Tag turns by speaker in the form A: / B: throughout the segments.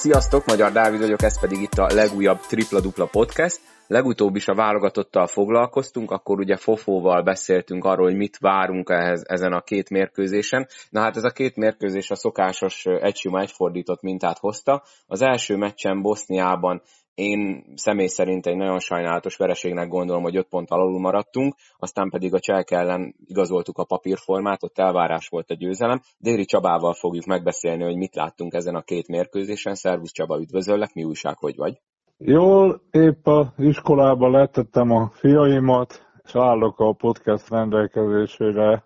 A: Sziasztok, Magyar Dávid vagyok, ez pedig itt a legújabb Tripla Dupla Podcast. Legutóbb is a válogatottal foglalkoztunk, akkor ugye Fofóval beszéltünk arról, hogy mit várunk ehhez, ezen a két mérkőzésen. Na hát ez a két mérkőzés a szokásos egy sima egyfordított mintát hozta. Az első meccsen Boszniában én személy szerint egy nagyon sajnálatos vereségnek gondolom, hogy 5 pont alul maradtunk, aztán pedig a Cselk ellen igazoltuk a papírformát, ott elvárás volt a győzelem. Déri Csabával fogjuk megbeszélni, hogy mit láttunk ezen a két mérkőzésen. Szervusz Csaba, üdvözöllek, mi újság, hogy vagy?
B: Jól, épp a iskolába letettem a fiaimat, és állok a podcast rendelkezésére,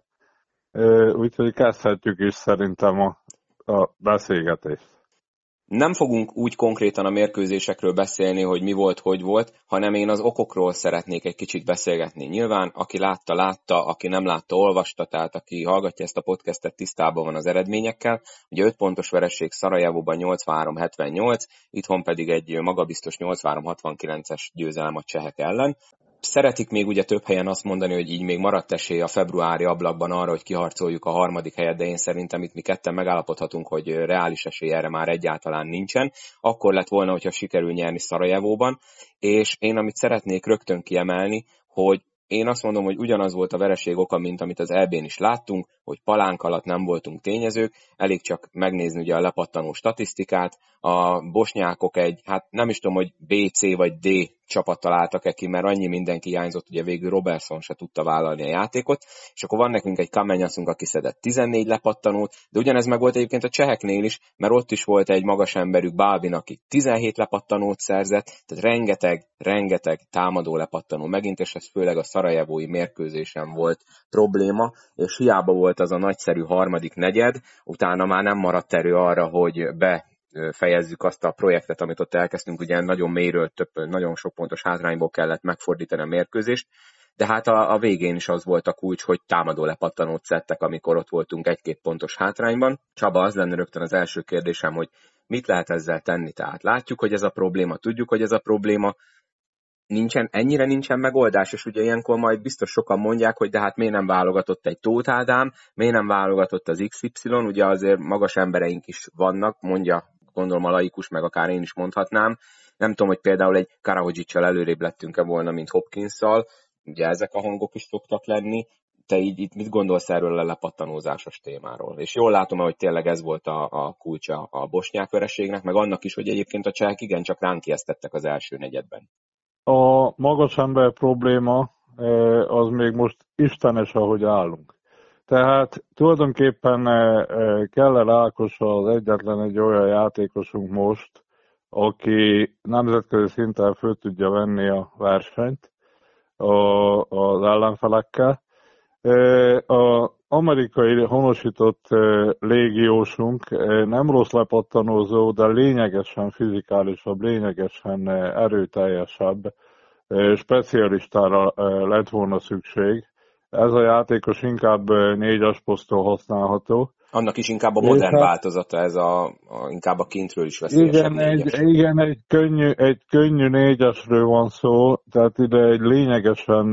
B: úgyhogy kezdhetjük is szerintem a, a beszélgetést
A: nem fogunk úgy konkrétan a mérkőzésekről beszélni, hogy mi volt, hogy volt, hanem én az okokról szeretnék egy kicsit beszélgetni. Nyilván, aki látta, látta, aki nem látta, olvasta, tehát aki hallgatja ezt a podcastet, tisztában van az eredményekkel. Ugye 5 pontos vereség Szarajevóban 83-78, itthon pedig egy magabiztos 83-69-es győzelem a csehek ellen. Szeretik még ugye több helyen azt mondani, hogy így még maradt esély a februári ablakban arra, hogy kiharcoljuk a harmadik helyet, de én szerintem itt mi ketten megállapodhatunk, hogy reális esély erre már egyáltalán nincsen. Akkor lett volna, hogyha sikerül nyerni Szarajevóban, és én amit szeretnék rögtön kiemelni, hogy én azt mondom, hogy ugyanaz volt a vereség oka, mint amit az EB-n is láttunk, hogy palánk alatt nem voltunk tényezők, elég csak megnézni ugye a lepattanó statisztikát, a bosnyákok egy, hát nem is tudom, hogy B, C vagy D csapat találtak-e ki, mert annyi mindenki hiányzott, ugye végül Robertson se tudta vállalni a játékot, és akkor van nekünk egy kamenyaszunk, aki szedett 14 lepattanót, de ugyanez meg volt egyébként a cseheknél is, mert ott is volt egy magas emberük, Bálvin, aki 17 lepattanót szerzett, tehát rengeteg, rengeteg támadó lepattanó megint, és ez főleg a szarajevói mérkőzésen volt probléma, és hiába volt az a nagyszerű harmadik negyed, utána már nem maradt erő arra, hogy be fejezzük azt a projektet, amit ott elkezdtünk, ugye nagyon mélyről, több, nagyon sok pontos hátrányból kellett megfordítani a mérkőzést, de hát a, a végén is az volt a kulcs, hogy támadó lepattanót szedtek, amikor ott voltunk egy-két pontos hátrányban. Csaba, az lenne rögtön az első kérdésem, hogy mit lehet ezzel tenni? Tehát látjuk, hogy ez a probléma, tudjuk, hogy ez a probléma, nincsen, ennyire nincsen megoldás, és ugye ilyenkor majd biztos sokan mondják, hogy de hát miért nem válogatott egy Tóth Ádám, miért nem válogatott az XY, ugye azért magas embereink is vannak, mondja gondolom a laikus, meg akár én is mondhatnám. Nem tudom, hogy például egy Karahodzsicsal előrébb lettünk-e volna, mint Hopkinsszal, ugye ezek a hangok is szoktak lenni, te így itt mit gondolsz erről a lepattanózásos témáról? És jól látom, hogy tényleg ez volt a, a kulcsa a bosnyák vereségnek, meg annak is, hogy egyébként a csehek igencsak ránk az első negyedben.
B: A magas ember probléma eh, az még most istenes, ahogy állunk. Tehát tulajdonképpen eh, eh, Keller Ákos az egyetlen egy olyan játékosunk most, aki nemzetközi szinten föl tudja venni a versenyt az ellenfelekkel. Eh, a amerikai honosított légiósunk nem rossz lepattanózó, de lényegesen fizikálisabb, lényegesen erőteljesebb specialistára lett volna szükség ez a játékos inkább négyes posztól használható.
A: Annak is inkább a modern hát, változata, ez a, a, inkább a kintről is veszélyesebb
B: igen, egy, igen, egy könnyű, egy könnyű négyesről van szó, tehát ide egy lényegesen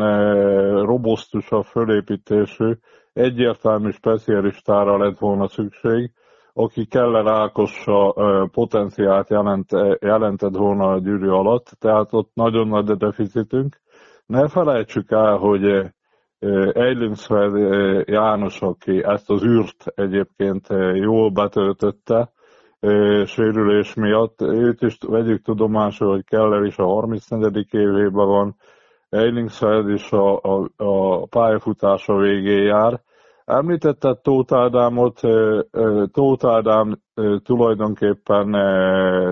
B: robosztusabb fölépítésű, egyértelmű specialistára lett volna szükség, aki Keller Ákossa potenciált jelent, jelentett volna a gyűrű alatt, tehát ott nagyon nagy a deficitünk. Ne felejtsük el, hogy Eilinsfeld János, aki ezt az űrt egyébként jól betöltötte, sérülés miatt. Őt is vegyük tudomásul, hogy Keller is a 34. évében van, Eilingsfeld is a, a, a pályafutása végén jár. Említette Tóth Ádámot, Tóth Ádám tulajdonképpen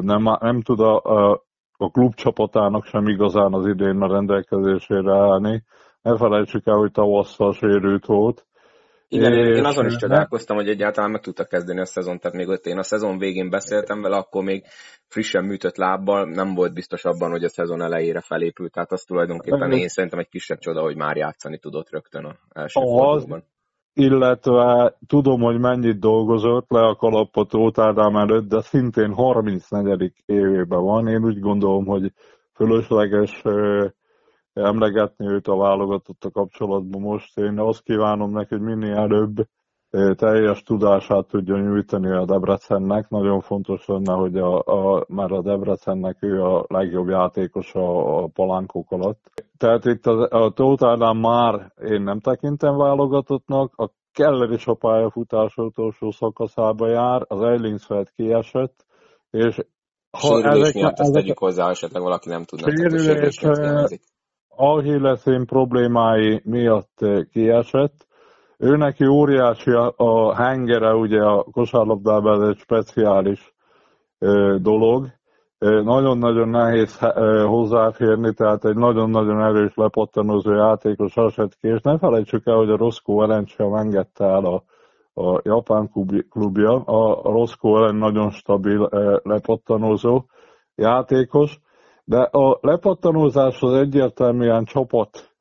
B: nem, nem tud a, a, a klubcsapatának sem igazán az idén a rendelkezésére állni ne felejtsük el, hogy tavasszal sérült volt.
A: Igen, én, én azon is csodálkoztam, hogy egyáltalán meg tudta kezdeni a szezon, tehát még ott én a szezon végén beszéltem vele, akkor még frissen műtött lábbal, nem volt biztos abban, hogy a szezon elejére felépült, tehát az tulajdonképpen én szerintem egy kisebb csoda, hogy már játszani tudott rögtön a első az.
B: Illetve tudom, hogy mennyit dolgozott le a kalapot Ádám előtt, de szintén 34. évében van. Én úgy gondolom, hogy fölösleges emlegetni őt a válogatott a kapcsolatban most. Én azt kívánom neki, hogy minél előbb teljes tudását tudja nyújtani a Debrecennek. Nagyon fontos lenne, hogy a, a, már a Debrecennek ő a legjobb játékos a, a palánkok alatt. Tehát itt a, a Tótálnál már én nem tekintem válogatottnak, a Keller is a pályafutás utolsó szakaszába jár, az Eilingsfeld kiesett, és
A: ha sérülés ezek, miatt ezt tegyük hozzá, esetleg valaki nem tudna. Sérülés,
B: Ahilleszén problémái miatt kiesett, ő neki óriási a, hengere, ugye a kosárlabdában ez egy speciális ö, dolog. Nagyon-nagyon nehéz hozzáférni, tehát egy nagyon-nagyon erős lepattanozó játékos Asetki, és ne felejtsük el, hogy a Roscoe Ellen sem engedte el a, a japán klubja. A Roscoe Ellen nagyon stabil lepattanozó játékos, de a lepattanózás az egyértelműen csapat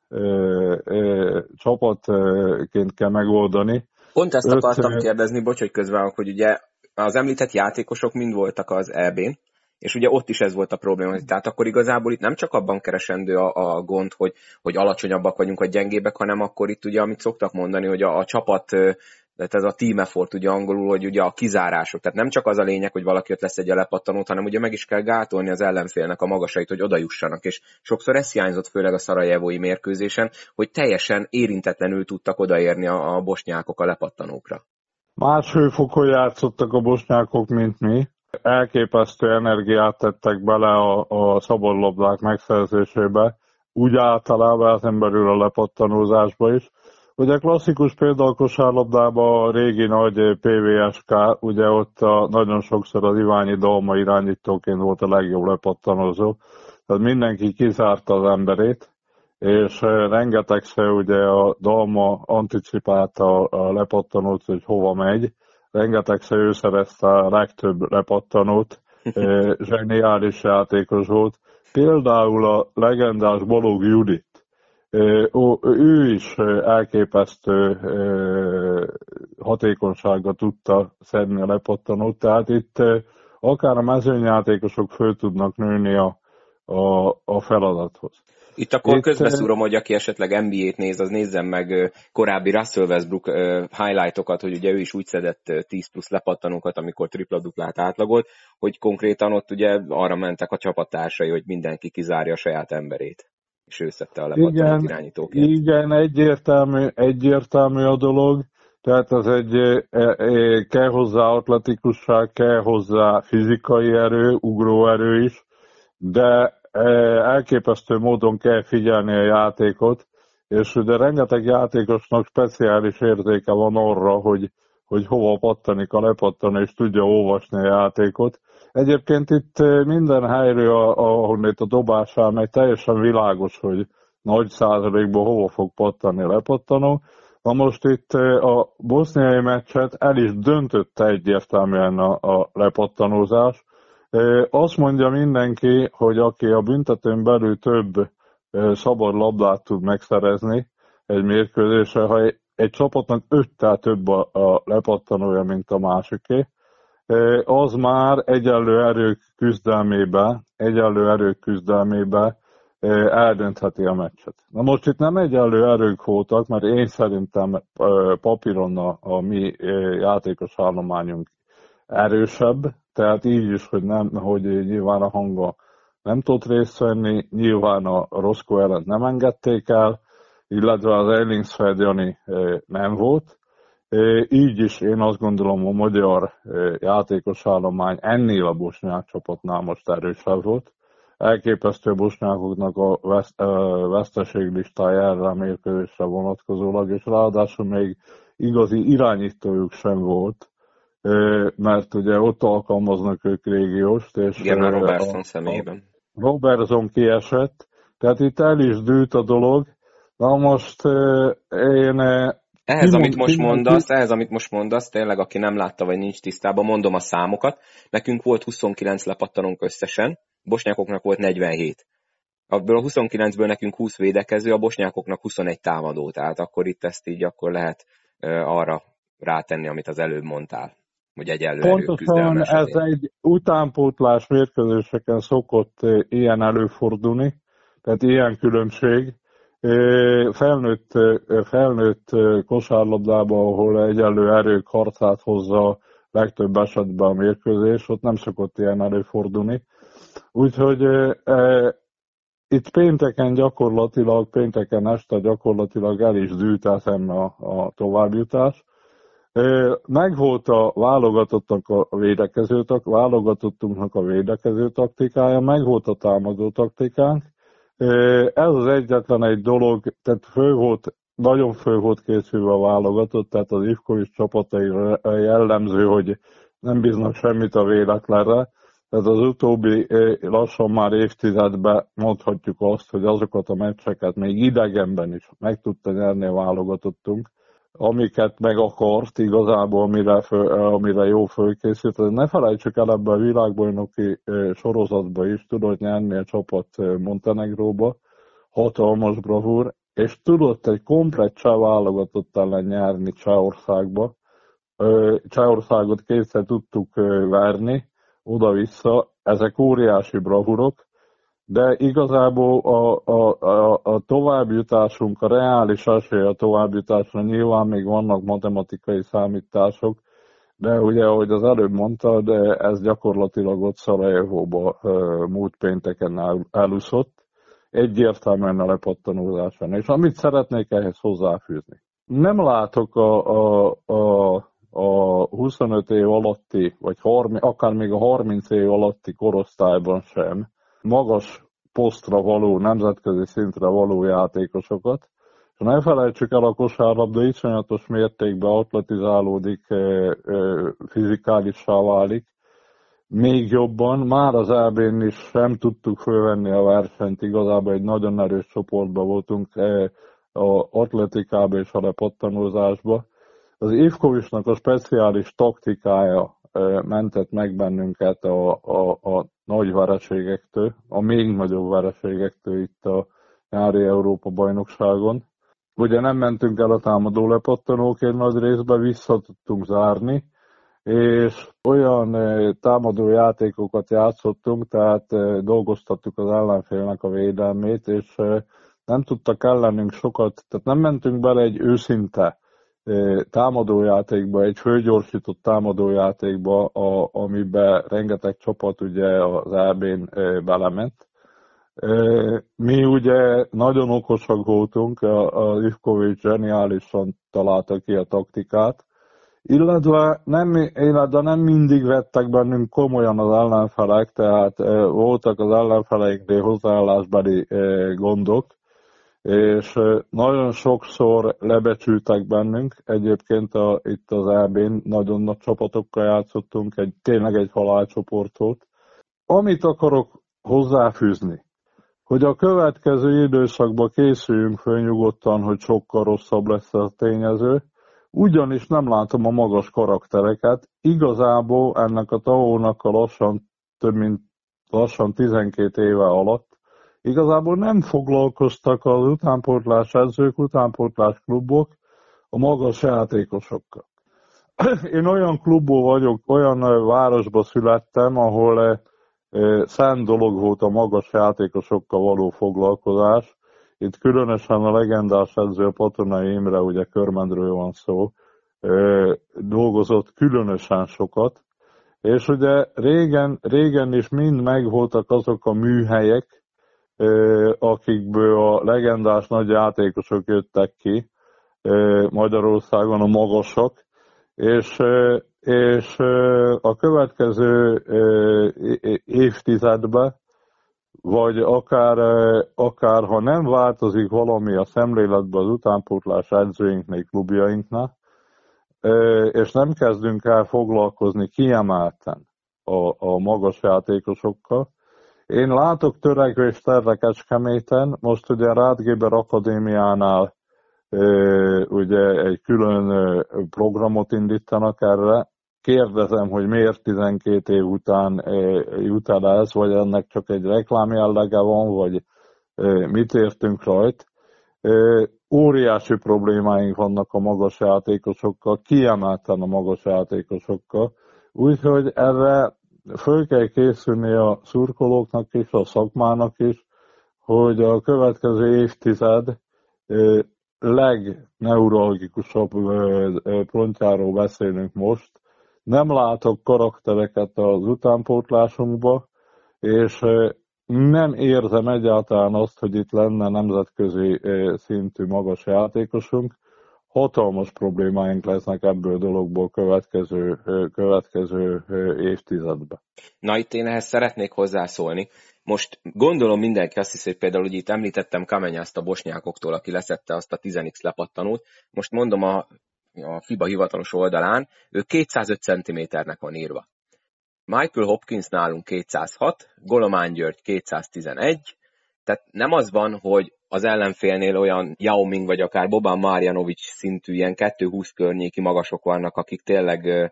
B: csapatként kell megoldani.
A: Pont ezt akartam Öt, kérdezni, bocs, hogy közben, hogy ugye az említett játékosok mind voltak az EB-n, és ugye ott is ez volt a probléma. Tehát akkor igazából itt nem csak abban keresendő a, a gond, hogy, hogy alacsonyabbak vagyunk, vagy gyengébbek, hanem akkor itt ugye, amit szoktak mondani, hogy a, a csapat tehát ez a team effort ugye angolul, hogy ugye a kizárások, tehát nem csak az a lényeg, hogy valaki ott lesz egy lepattanót, hanem ugye meg is kell gátolni az ellenfélnek a magasait, hogy odajussanak, és sokszor ez hiányzott főleg a szarajevói mérkőzésen, hogy teljesen érintetlenül tudtak odaérni a, a bosnyákok a lepattanókra.
B: Más hőfokon játszottak a bosnyákok, mint mi. Elképesztő energiát tettek bele a, a szabadlabdák megszerzésébe, úgy általában ezen belül a lepattanózásba is Ugye klasszikus példa a kosárlabdában a régi nagy PVSK, ugye ott a, nagyon sokszor az Iványi Dalma irányítóként volt a legjobb lepattanozó, tehát mindenki kizárta az emberét, és rengetegszer ugye a Dalma anticipálta a lepattanót, hogy hova megy, rengetegszer ő szerezte a legtöbb lepattanót, zseniális játékos volt. Például a legendás Balog Judit, ő is elképesztő hatékonysággal tudta szedni a lepattanót, tehát itt akár a mezőnyjátékosok föl tudnak nőni a, a, a feladathoz.
A: Itt akkor Itt, közbeszúrom, hogy aki esetleg NBA-t néz, az nézzen meg korábbi Russell Westbrook highlightokat, hogy ugye ő is úgy szedett 10 plusz lepattanókat, amikor tripla-duplát átlagolt, hogy konkrétan ott ugye arra mentek a csapattársai, hogy mindenki kizárja a saját emberét és ő szedte a igen, irányítóként.
B: Igen, egyértelmű, egyértelmű a dolog, tehát az egy, e, e, kell hozzá atletikusság, kell hozzá fizikai erő, ugróerő is, de e, elképesztő módon kell figyelni a játékot, és de rengeteg játékosnak speciális érzéke van arra, hogy, hogy hova pattanik a lepattan, és tudja olvasni a játékot. Egyébként itt minden helyről, itt a dobásán megy, teljesen világos, hogy nagy százalékban hova fog pattani lepattanó. Na most itt a boszniai meccset el is döntötte egyértelműen a, a lepattanózás. Azt mondja mindenki, hogy aki a büntetőn belül több szabad labdát tud megszerezni egy mérkőzésre, ha egy csapatnak öttel több a, a lepattanója, mint a másiké, az már egyenlő erők küzdelmébe, egyenlő erők küzdelmébe eldöntheti a meccset. Na most itt nem egyenlő erők voltak, mert én szerintem papíron a, a mi játékos állományunk erősebb, tehát így is, hogy, nem, hogy nyilván a hanga nem tudott részt venni, nyilván a Roscoe ellen nem engedték el, illetve az Eilingsfeld Jani nem volt, így is én azt gondolom, a magyar játékos állomány ennél a bosnyák csapatnál most erősebb volt. Elképesztő a bosnyákoknak a veszteség listája erre a mérkőzésre vonatkozólag, és ráadásul még igazi irányítójuk sem volt, mert ugye ott alkalmaznak ők régióst, és
A: Igen, a Robertson személyében.
B: Robertson kiesett, tehát itt el is dűlt a dolog. Na most én
A: ehhez, amit most mondasz, ehhez, amit most mondasz, tényleg, aki nem látta, vagy nincs tisztában, mondom a számokat. Nekünk volt 29 lepattanunk összesen, bosnyákoknak volt 47. Abból a 29-ből nekünk 20 védekező, a bosnyákoknak 21 támadó, tehát akkor itt ezt így akkor lehet arra rátenni, amit az előbb mondtál, hogy egyenlő
B: Pontosan ez egy utánpótlás mérkőzéseken szokott ilyen előfordulni, tehát ilyen különbség, felnőtt, felnőtt kosárlabdában, ahol egyenlő erők harcát hozza legtöbb esetben a mérkőzés, ott nem szokott ilyen előfordulni. Úgyhogy e, itt pénteken gyakorlatilag, pénteken este gyakorlatilag el is dűlt a, a továbbjutás. Megvolt a válogatottak a védekező, válogatottunknak a védekező taktikája, megvolt a támadó taktikánk. Ez az egyetlen egy dolog, tehát fő volt, nagyon fő volt készülve a válogatott, tehát az Ivkovics csapatai jellemző, hogy nem bíznak semmit a véletlenre. Tehát az utóbbi lassan már évtizedben mondhatjuk azt, hogy azokat a meccseket még idegenben is meg tudta nyerni a válogatottunk amiket meg akart igazából, amire, fő, amire jó fölkészült. Ne felejtsük el ebbe a világbajnoki sorozatba is, tudott nyerni a csapat Montenegróba, hatalmas bravúr, és tudott egy komplet cseh válogatott ellen nyerni Csehországba. Csehországot kétszer tudtuk verni, oda-vissza, ezek óriási bravúrok, de igazából a, a, a, a továbbjutásunk, a reális esély a továbbjutásra nyilván még vannak matematikai számítások, de ugye, ahogy az előbb mondta, de ez gyakorlatilag ott Szarajevóba múlt pénteken el, elúszott, egyértelműen a lepattanózáson. És amit szeretnék ehhez hozzáfűzni. Nem látok a, a, a, a 25 év alatti, vagy 30, akár még a 30 év alatti korosztályban sem, magas posztra való, nemzetközi szintre való játékosokat. És ne felejtsük el, a kosárlabda iszonyatos mértékben atletizálódik, fizikálissá válik, még jobban. Már az EB-n is sem tudtuk fölvenni a versenyt, igazából egy nagyon erős csoportban voltunk a atletikába és a lepattanózásba. Az Ivkovicsnak a speciális taktikája mentett meg bennünket a, a, a nagy vereségektől, a még nagyobb vereségektől itt a nyári Európa bajnokságon. Ugye nem mentünk el a támadó lepattanóként nagy részben, vissza tudtunk zárni, és olyan támadó játékokat játszottunk, tehát dolgoztattuk az ellenfélnek a védelmét, és nem tudtak ellenünk sokat, tehát nem mentünk bele egy őszinte támadójátékba, egy fölgyorsított támadójátékba, a, amiben rengeteg csapat ugye az EB-n belement. Mi ugye nagyon okosak voltunk, a, a Ivkovics zseniálisan találta ki a taktikát, illetve nem, illetve nem mindig vettek bennünk komolyan az ellenfelek, tehát voltak az ellenfeleinknél hozzáállásbeli gondok, és nagyon sokszor lebecsültek bennünk. Egyébként a, itt az EB-n nagyon nagy csapatokkal játszottunk, egy, tényleg egy halálcsoportot. Amit akarok hozzáfűzni, hogy a következő időszakban készüljünk föl hogy sokkal rosszabb lesz a tényező, ugyanis nem látom a magas karaktereket. Igazából ennek a tavónak a lassan több mint lassan 12 éve alatt Igazából nem foglalkoztak az utánpótlás edzők, utánpótlás klubok a magas játékosokkal. Én olyan klubból vagyok, olyan városba születtem, ahol szent dolog volt a magas játékosokkal való foglalkozás. Itt különösen a legendás edző a Patonai Imre, ugye Körmendről van szó, dolgozott különösen sokat, és ugye régen, régen is mind megvoltak azok a műhelyek, akikből a legendás nagy játékosok jöttek ki Magyarországon, a magasok, és, és a következő évtizedben, vagy akár, akár ha nem változik valami a szemléletben az utánpótlás edzőinknél, klubjainknál, és nem kezdünk el foglalkozni kiemelten a, a magas játékosokkal, én látok törekvést erre Kecskeméten, most ugye Rádgéber Akadémiánál ugye egy külön programot indítanak erre. Kérdezem, hogy miért 12 év után jut el ez, vagy ennek csak egy reklám jellege van, vagy mit értünk rajt. Óriási problémáink vannak a magas játékosokkal, kiemelten a magas játékosokkal. Úgyhogy erre föl kell készülni a szurkolóknak is, a szakmának is, hogy a következő évtized legneurologikusabb pontjáról beszélünk most. Nem látok karaktereket az utánpótlásunkba, és nem érzem egyáltalán azt, hogy itt lenne nemzetközi szintű magas játékosunk. Hatalmas problémáink lesznek ebből a dologból következő, következő évtizedben.
A: Na itt én ehhez szeretnék hozzászólni. Most gondolom mindenki azt hiszi, hogy például, hogy itt említettem Kamenyászt a bosnyákoktól, aki leszette azt a 10x lepattanót. Most mondom a, a FIBA hivatalos oldalán, ő 205 cm-nek van írva. Michael Hopkins nálunk 206, Golomán György 211, tehát nem az van, hogy az ellenfélnél olyan Yao Ming vagy akár Boban Marjanovics szintű ilyen 220 környéki magasok vannak, akik tényleg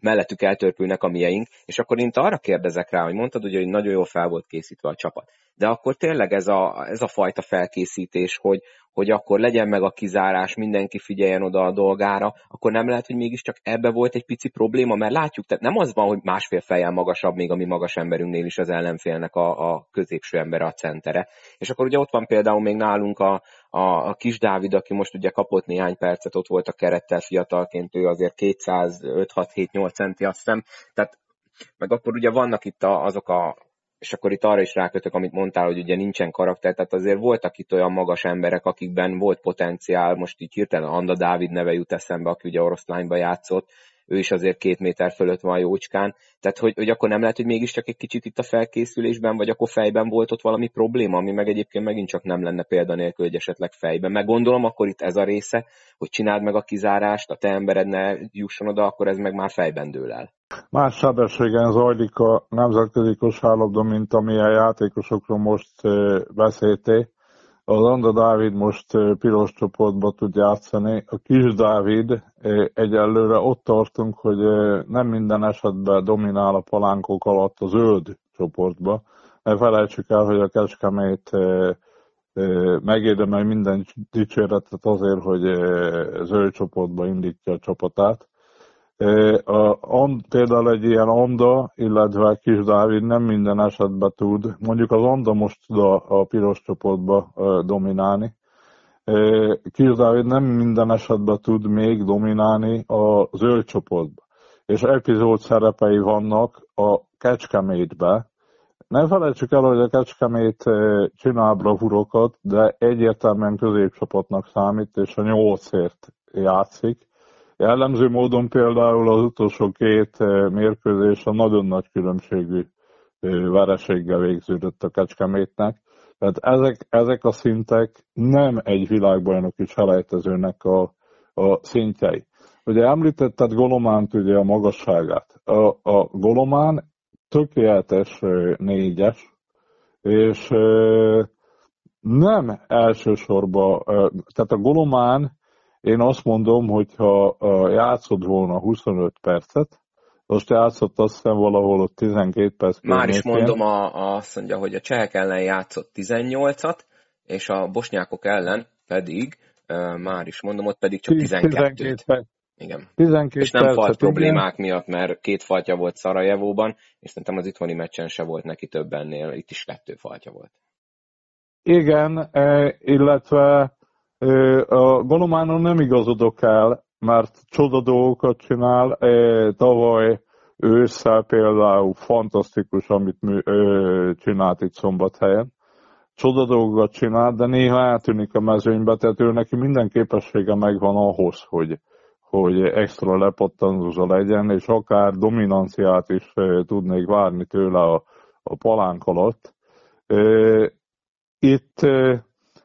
A: mellettük eltörpülnek a mieink, és akkor én arra kérdezek rá, hogy mondtad ugye, hogy nagyon jól fel volt készítve a csapat. De akkor tényleg ez a, ez a fajta felkészítés, hogy, hogy akkor legyen meg a kizárás, mindenki figyeljen oda a dolgára, akkor nem lehet, hogy mégiscsak ebbe volt egy pici probléma, mert látjuk, tehát nem az van, hogy másfél fejjel magasabb még a mi magas emberünknél is az ellenfélnek a, a középső ember a centere. És akkor ugye ott van például még nálunk a, a, a kis Dávid, aki most ugye kapott néhány percet, ott volt a kerettel fiatalként, ő azért 205-6-7-8 centi, azt hiszem, tehát meg akkor ugye vannak itt a, azok a és akkor itt arra is rákötök, amit mondtál, hogy ugye nincsen karakter, tehát azért voltak itt olyan magas emberek, akikben volt potenciál, most így hirtelen Anda Dávid neve jut eszembe, aki ugye oroszlányba játszott, ő is azért két méter fölött van jócskán, tehát hogy, hogy akkor nem lehet, hogy mégiscsak egy kicsit itt a felkészülésben, vagy akkor fejben volt ott valami probléma, ami meg egyébként megint csak nem lenne példanélkül, hogy esetleg fejben. Meg gondolom, akkor itt ez a része, hogy csináld meg a kizárást, a te embered ne jusson oda, akkor ez meg már fejben dől el.
B: Más sebességen zajlik a nemzetközi kosárlabda, mint amilyen játékosokról most beszéltél. Az Anda Dávid most piros csoportba tud játszani. A kis Dávid egyelőre ott tartunk, hogy nem minden esetben dominál a palánkok alatt a zöld csoportba. Ne felejtsük el, hogy a Kecskemét megérdemel minden dicséretet azért, hogy zöld csoportba indítja a csapatát. A, on, például egy ilyen Onda, illetve Kis Dávid nem minden esetben tud, mondjuk az Onda most tud a, a piros csoportba dominálni. Kis Dávid nem minden esetben tud még dominálni a zöld csoportba. És epizód szerepei vannak a Kecskemétbe. Nem felejtsük el, hogy a Kecskemét csinál bravurokat, de egyértelműen középcsapatnak számít, és a nyolcért játszik Jellemző módon például az utolsó két eh, mérkőzés a nagyon nagy különbségű eh, vereséggel végződött a Kecskemétnek. Tehát ezek, ezek a szintek nem egy világbajnoki selejtezőnek a, a szintjei. Ugye említetted Golománt ugye a magasságát. A, a Golomán tökéletes eh, négyes, és nem elsősorban, tehát a Golomán én azt mondom, hogy ha játszod volna 25 percet, most játszott azt hiszem valahol ott 12 perc
A: Már is mondom, a, a, azt mondja, hogy a csehek ellen játszott 18-at, és a bosnyákok ellen pedig, uh, már is mondom, ott pedig csak 12-t. 12 igen. 12 és nem falt problémák igen. miatt, mert két faltja volt Szarajevóban, és szerintem az itthoni meccsen se volt neki több ennél, itt is kettő faltja volt.
B: Igen, illetve a Golománon nem igazodok el, mert csoda dolgokat csinál. Tavaly ősszel például fantasztikus, amit csinált itt Szombathelyen. Csoda dolgokat csinál, de néha eltűnik a mezőnybe, tehát ő neki minden képessége megvan ahhoz, hogy, hogy extra lepattanóza legyen, és akár dominanciát is tudnék várni tőle a, a palánk alatt. Itt,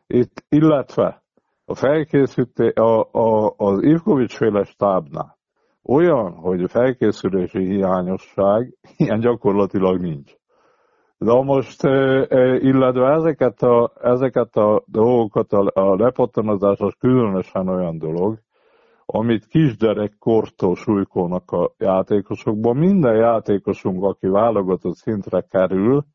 B: itt illetve a felkészíté, a, a, az Ivkovics féle stábnál olyan, hogy felkészülési hiányosság, ilyen gyakorlatilag nincs. De most, illetve ezeket a, ezeket a dolgokat, a, a lepattanozás az különösen olyan dolog, amit kisgyerek kortól súlykolnak a játékosokban. Minden játékosunk, aki válogatott szintre kerül,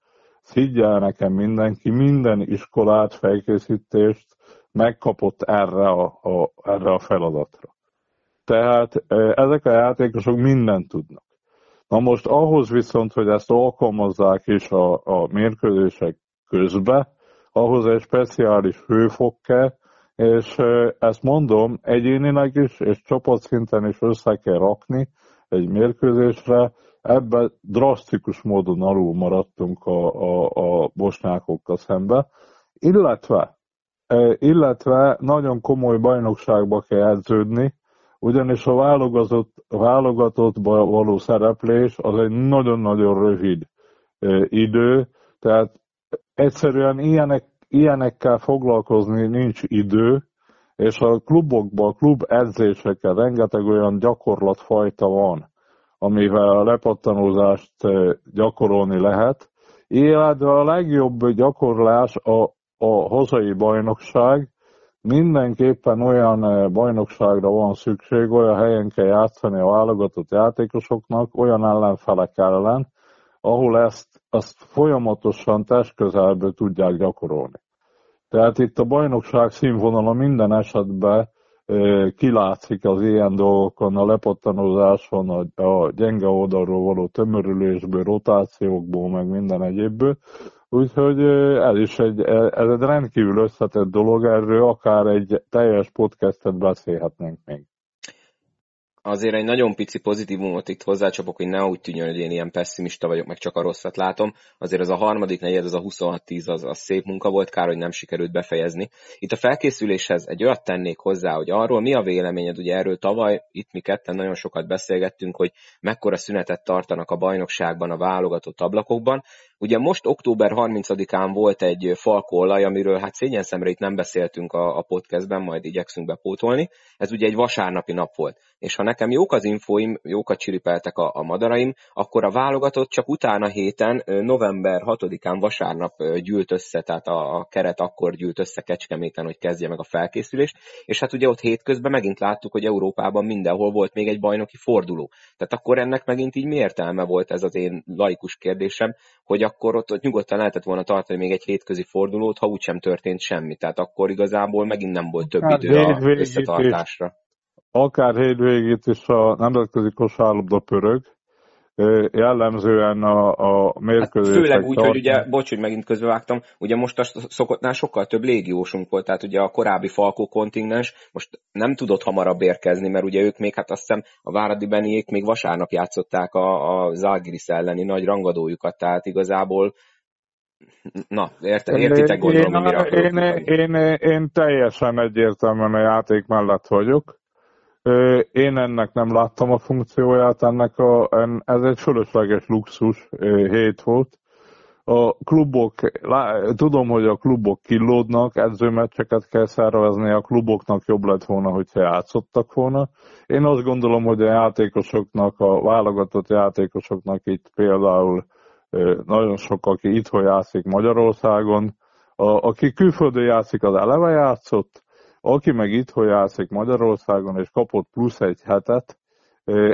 B: higgyel nekem mindenki, minden iskolát, felkészítést, megkapott erre a, a, erre a feladatra. Tehát ezek a játékosok mindent tudnak. Na most ahhoz viszont, hogy ezt alkalmazzák is a, a mérkőzések közbe, ahhoz egy speciális hőfok kell, és ezt mondom, egyénileg is, és csapatszinten is össze kell rakni egy mérkőzésre, ebben drasztikus módon alul maradtunk a, a, a bosnyákokkal szembe, illetve, illetve nagyon komoly bajnokságba kell edződni, ugyanis a válogatott, válogatottba való szereplés az egy nagyon-nagyon rövid idő, tehát egyszerűen ilyenek, ilyenekkel foglalkozni nincs idő, és a klubokban, a klub edzéseken rengeteg olyan gyakorlatfajta van, amivel a lepattanózást gyakorolni lehet, illetve a legjobb gyakorlás a, a hazai bajnokság, mindenképpen olyan bajnokságra van szükség, olyan helyen kell játszani a válogatott játékosoknak, olyan ellenfelek ellen, ahol ezt, ezt folyamatosan testközelből tudják gyakorolni. Tehát itt a bajnokság színvonala minden esetben kilátszik az ilyen dolgokon, a lepattanózáson, a, a gyenge oldalról való tömörülésből, rotációkból, meg minden egyébből. Úgyhogy ez is egy, ez egy rendkívül összetett dolog, erről akár egy teljes podcastet beszélhetnénk még
A: azért egy nagyon pici pozitívumot itt hozzácsapok, hogy ne úgy tűnjön, hogy én ilyen pessimista vagyok, meg csak a rosszat látom. Azért az a harmadik negyed, az a 26-10, az, az szép munka volt, kár, hogy nem sikerült befejezni. Itt a felkészüléshez egy olyat tennék hozzá, hogy arról mi a véleményed, ugye erről tavaly itt mi ketten nagyon sokat beszélgettünk, hogy mekkora szünetet tartanak a bajnokságban, a válogatott ablakokban, Ugye most október 30-án volt egy falkollaj, amiről hát szégyen szemre itt nem beszéltünk a, a podcastben, majd igyekszünk bepótolni. Ez ugye egy vasárnapi nap volt. És ha nekem jók az infóim, jókat csiripeltek a, a madaraim, akkor a válogatott csak utána héten, november 6-án vasárnap gyűlt össze, tehát a, a keret akkor gyűlt össze Kecskeméten, hogy kezdje meg a felkészülést. És hát ugye ott hétközben megint láttuk, hogy Európában mindenhol volt még egy bajnoki forduló. Tehát akkor ennek megint így mi értelme volt ez az én laikus kérdésem, hogy akkor ott, ott nyugodtan lehetett volna tartani még egy hétközi fordulót, ha úgysem történt semmi. Tehát akkor igazából megint nem volt több idő a összetartásra. Is,
B: akár hétvégét is a nemzetközi kosárlabda pörög, jellemzően a, a mérkőzések...
A: Hát főleg úgy, tart... hogy ugye, bocs, hogy megint közbevágtam, ugye most a szokottnál sokkal több légiósunk volt, tehát ugye a korábbi Falkó kontingens most nem tudott hamarabb érkezni, mert ugye ők még, hát azt hiszem a Váradi Beniék még vasárnap játszották a, a Zalgiris elleni nagy rangadójukat, tehát igazából Na, érte, értitek gondolom, én, mire
B: én, én, én, én teljesen egyértelműen a játék mellett vagyok. Én ennek nem láttam a funkcióját, ennek a, ez egy fölösleges luxus hét volt. A klubok, tudom, hogy a klubok kilódnak, edzőmeccseket kell szervezni, a kluboknak jobb lett volna, hogyha játszottak volna. Én azt gondolom, hogy a játékosoknak, a válogatott játékosoknak itt például nagyon sok, aki itthon játszik Magyarországon, a, aki külföldön játszik, az eleve játszott, aki meg itthon játszik Magyarországon, és kapott plusz egy hetet,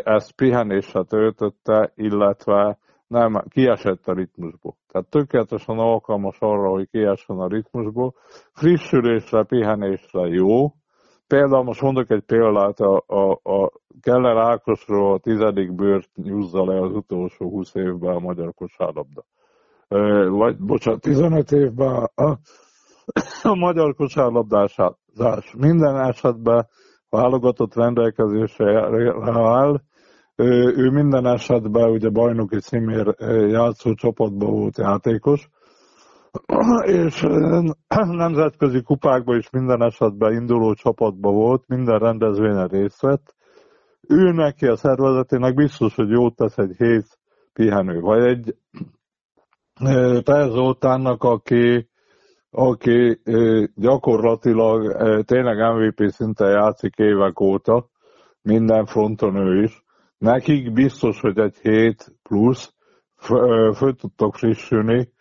B: ezt pihenésre töltötte, illetve nem, kiesett a ritmusból. Tehát tökéletesen alkalmas arra, hogy kiessen a ritmusból. Frissülésre, pihenésre jó. Például most mondok egy példát, a, a, a Keller Ákosról a tizedik bőrt nyúzza le az utolsó 20 évben a magyar kosárlabda. Vagy, bocsánat, 15 évben a, a magyar kosárlabdását minden esetben válogatott rendelkezésre áll. Ő minden esetben ugye bajnoki címér játszó csapatban volt játékos, és nemzetközi kupákban is minden esetben induló csapatban volt, minden rendezvényen részt vett. Ő neki a szervezetének biztos, hogy jót tesz egy hét pihenő, vagy egy Perzoltánnak, aki aki gyakorlatilag tényleg MVP szinten játszik évek óta, minden fronton ő is. Nekik biztos, hogy egy hét plusz föl tudtak frissülni,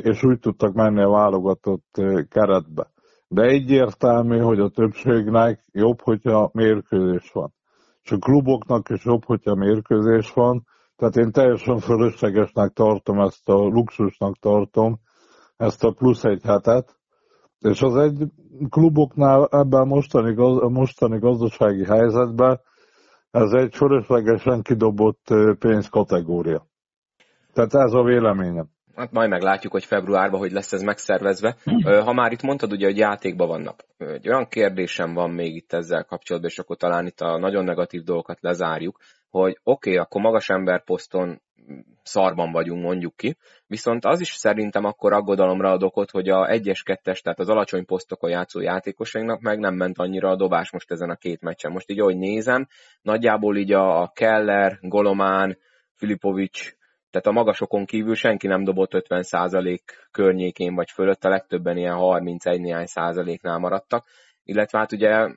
B: és úgy tudtak menni a válogatott keretbe. De egyértelmű, hogy a többségnek jobb, hogyha mérkőzés van. És a kluboknak is jobb, hogyha mérkőzés van. Tehát én teljesen fölöslegesnek tartom ezt a luxusnak tartom, ezt a plusz egy hetet, és az egy kluboknál ebben a mostani, a mostani gazdasági helyzetben ez egy fölöslegesen kidobott pénzkategória. Tehát ez a véleményem.
A: Hát majd meglátjuk, hogy februárban hogy lesz ez megszervezve. Ha már itt mondtad ugye, hogy játékban vannak. Egy olyan kérdésem van még itt ezzel kapcsolatban, és akkor talán itt a nagyon negatív dolgokat lezárjuk, hogy oké, okay, akkor magas emberposzton szarban vagyunk, mondjuk ki, viszont az is szerintem akkor aggodalomra ad okot, hogy a 1-es, 2-es, tehát az alacsony posztokon játszó játékosainknak meg nem ment annyira a dobás most ezen a két meccsen. Most így, ahogy nézem, nagyjából így a Keller, Golomán, Filipovics, tehát a magasokon kívül senki nem dobott 50% környékén vagy fölött, a legtöbben ilyen 31 néhány százaléknál maradtak, illetve hát ugye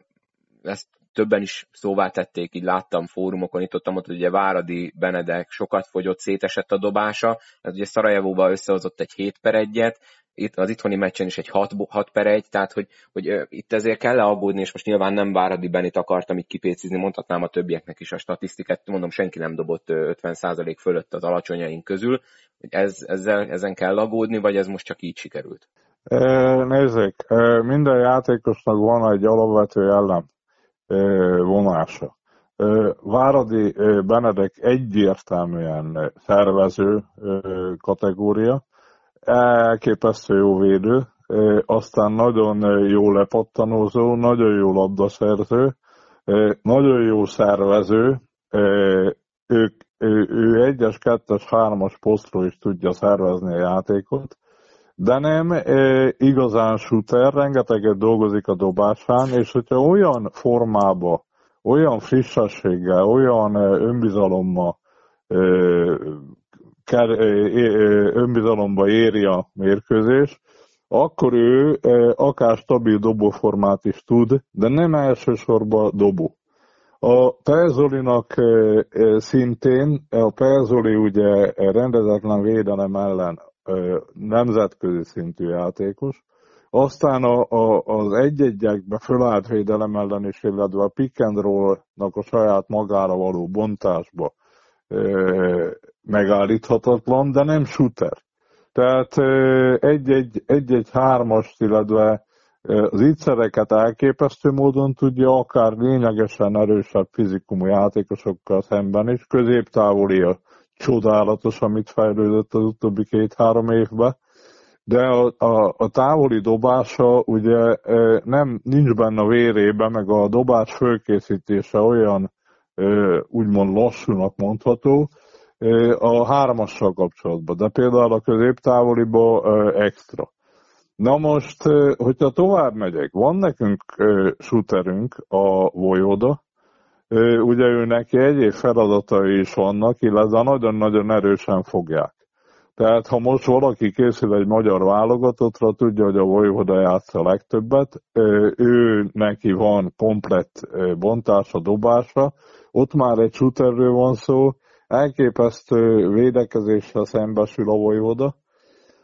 A: ezt többen is szóvá tették, így láttam fórumokon, itt ott, ott ugye Váradi Benedek sokat fogyott, szétesett a dobása, ez ugye Szarajevóban összehozott egy 7 per 1 itt az itthoni meccsen is egy 6, 6 per 1, tehát hogy, hogy itt ezért kell aggódni, és most nyilván nem Váradi Benit akartam így kipécizni, mondhatnám a többieknek is a statisztikát, mondom, senki nem dobott 50% fölött az alacsonyaink közül, hogy ez, ezzel, ezen kell aggódni, vagy ez most csak így sikerült?
B: Nézzék, minden játékosnak van egy alapvető jellem vonása. Váradi Benedek egyértelműen szervező kategória, elképesztő jó védő, aztán nagyon jó lepattanózó, nagyon jó labdaszerző, nagyon jó szervező, ő, ő, ő egyes, kettes, hármas posztról is tudja szervezni a játékot, de nem e, igazán shooter, rengeteget dolgozik a dobásán, és hogyha olyan formába, olyan frissességgel, olyan önbizalommal e, ker, e, önbizalomba éri a mérkőzés, akkor ő e, akár stabil dobóformát is tud, de nem elsősorban dobó. A Perzolinak szintén, a Perzoli ugye rendezetlen védelem ellen nemzetközi szintű játékos. Aztán a, a, az egy-egyekbe fölállt védelem ellen is, illetve a pick and roll-nak a saját magára való bontásba e, megállíthatatlan, de nem shooter. Tehát egy-egy hármas, illetve az ígyszereket elképesztő módon tudja, akár lényegesen erősebb fizikumú játékosokkal szemben is, középtávoli a csodálatos, amit fejlődött az utóbbi két-három évben, de a, a, a távoli dobása ugye nem nincs benne a vérében, meg a dobás fölkészítése olyan úgymond lassúnak mondható, a hármassal kapcsolatban, de például a középtávoliba extra. Na most, hogyha tovább megyek, van nekünk shooterünk, a Vojoda, ugye ő neki egyéb feladatai is vannak, illetve nagyon-nagyon erősen fogják. Tehát ha most valaki készül egy magyar válogatottra, tudja, hogy a Vojvoda játsz a legtöbbet, ő neki van komplett bontása, dobása, ott már egy shooterről van szó, elképesztő védekezéssel szembesül a Vojvoda.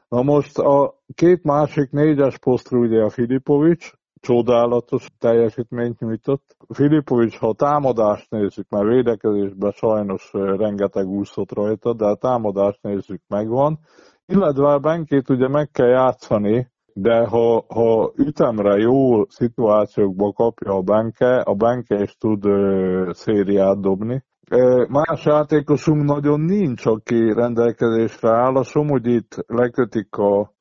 B: Na most a két másik négyes posztra ugye a Filipovics, csodálatos teljesítményt nyújtott. Filipovics, ha a támadást nézzük, mert védekezésben sajnos rengeteg úszott rajta, de a támadást nézzük megvan. Illetve a Benkét ugye meg kell játszani, de ha, ha ütemre jó szituációkba kapja a Benke, a Benke is tud ö, szériát dobni. Más játékosunk nagyon nincs, aki rendelkezésre áll. A Somogyit lekötik a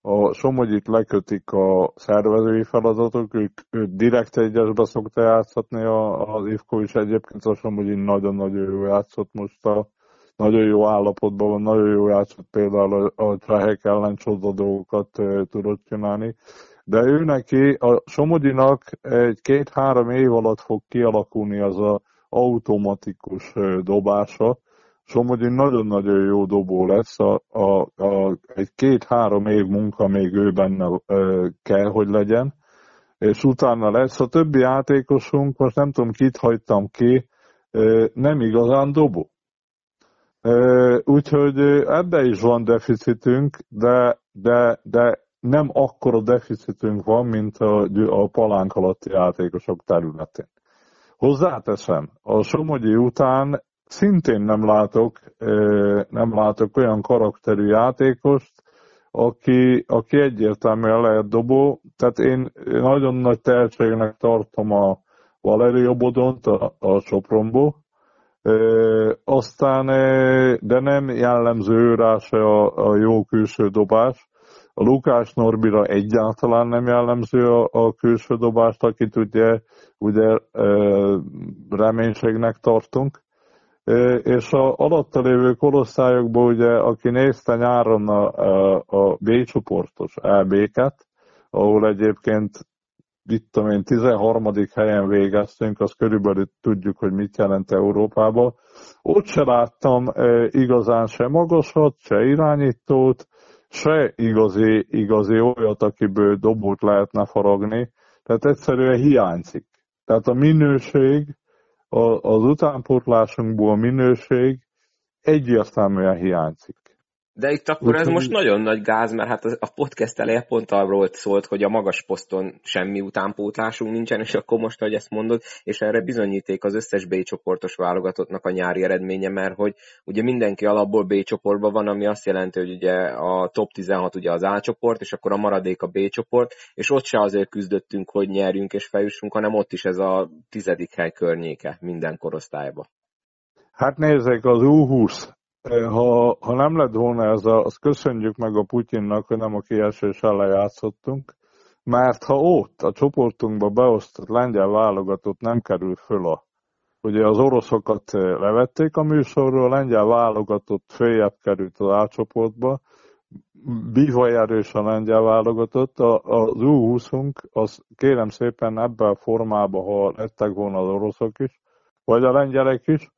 B: a Somogyit lekötik a szervezői feladatok, ők, ők direkt egyesbe szokta játszatni a, az Ivkovics egyébként a Somogyi nagyon-nagyon jó játszott most a nagyon jó állapotban van, nagyon jó játszott például a, a csehek ellen csoda dolgokat e, tudott csinálni. De ő neki, a Somogyinak egy két-három év alatt fog kialakulni az a automatikus dobása, Somogyi nagyon-nagyon jó dobó lesz, a, a, a, egy két-három év munka még ő benne ö, kell, hogy legyen, és utána lesz. A többi játékosunk, most nem tudom, kit hagytam ki, ö, nem igazán dobó. Úgyhogy ebbe is van deficitünk, de, de, de nem akkora deficitünk van, mint a, a palánk alatti játékosok területén. Hozzáteszem, a Somogyi után szintén nem látok, nem látok olyan karakterű játékost, aki, aki egyértelműen lehet dobó. Tehát én nagyon nagy tehetségnek tartom a Valerio Bodont a, a Sopronból. aztán, de nem jellemző rá a, a jó külső dobás. A Lukás Norbira egyáltalán nem jellemző a, a külső dobást, akit ugye, ugye reménységnek tartunk. És a alatta lévő korosztályokban ugye, aki nézte nyáron a, a, B csoportos EB-ket, ahol egyébként itt tudom én, 13. helyen végeztünk, az körülbelül tudjuk, hogy mit jelent Európában. Ott se láttam igazán se magasat, se irányítót, se igazi, igazi olyat, akiből dobót lehetne faragni. Tehát egyszerűen hiányzik. Tehát a minőség, az utánpótlásunkból minőség egyértelműen hiányzik.
A: De itt akkor ez most nagyon nagy gáz, mert hát a podcast eleje pont arról szólt, hogy a magas poszton semmi utánpótlásunk nincsen, és akkor most, hogy ezt mondod, és erre bizonyíték az összes B csoportos válogatottnak a nyári eredménye, mert hogy ugye mindenki alapból B csoportban van, ami azt jelenti, hogy ugye a top 16 ugye az A csoport, és akkor a maradék a B csoport, és ott se azért küzdöttünk, hogy nyerjünk és feljussunk, hanem ott is ez a tizedik hely környéke minden korosztályba.
B: Hát nézzék, az U20 ha, ha nem lett volna ez, a, azt köszönjük meg a Putyinnak, hogy nem a kiesés ellen játszottunk, mert ha ott a csoportunkba beosztott lengyel válogatott nem kerül föl a Ugye az oroszokat levették a műsorról, a lengyel válogatott följebb került az átcsoportba, bivaj erős a lengyel válogatott, a, az U20-unk, az kérem szépen ebben a formában, ha lettek volna az oroszok is, vagy a lengyelek is,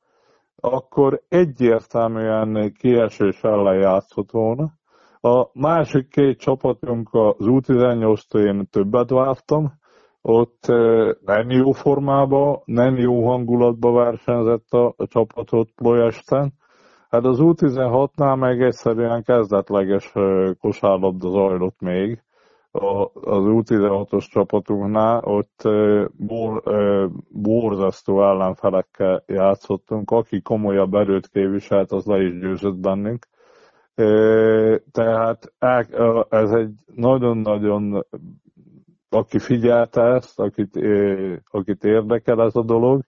B: akkor egyértelműen kiesés ellen játszott volna. A másik két csapatunk az U18-től én többet vártam, ott nem jó formában, nem jó hangulatba versenyzett a, csapatot Plojesten. Hát az U16-nál meg egyszerűen kezdetleges kosárlabda zajlott még, az U16-os csapatunknál, ott bor, borzasztó ellenfelekkel játszottunk, aki komolyabb erőt képviselt, az le is győzött bennünk. Tehát ez egy nagyon-nagyon, aki figyelte ezt, akit, akit érdekel ez a dolog,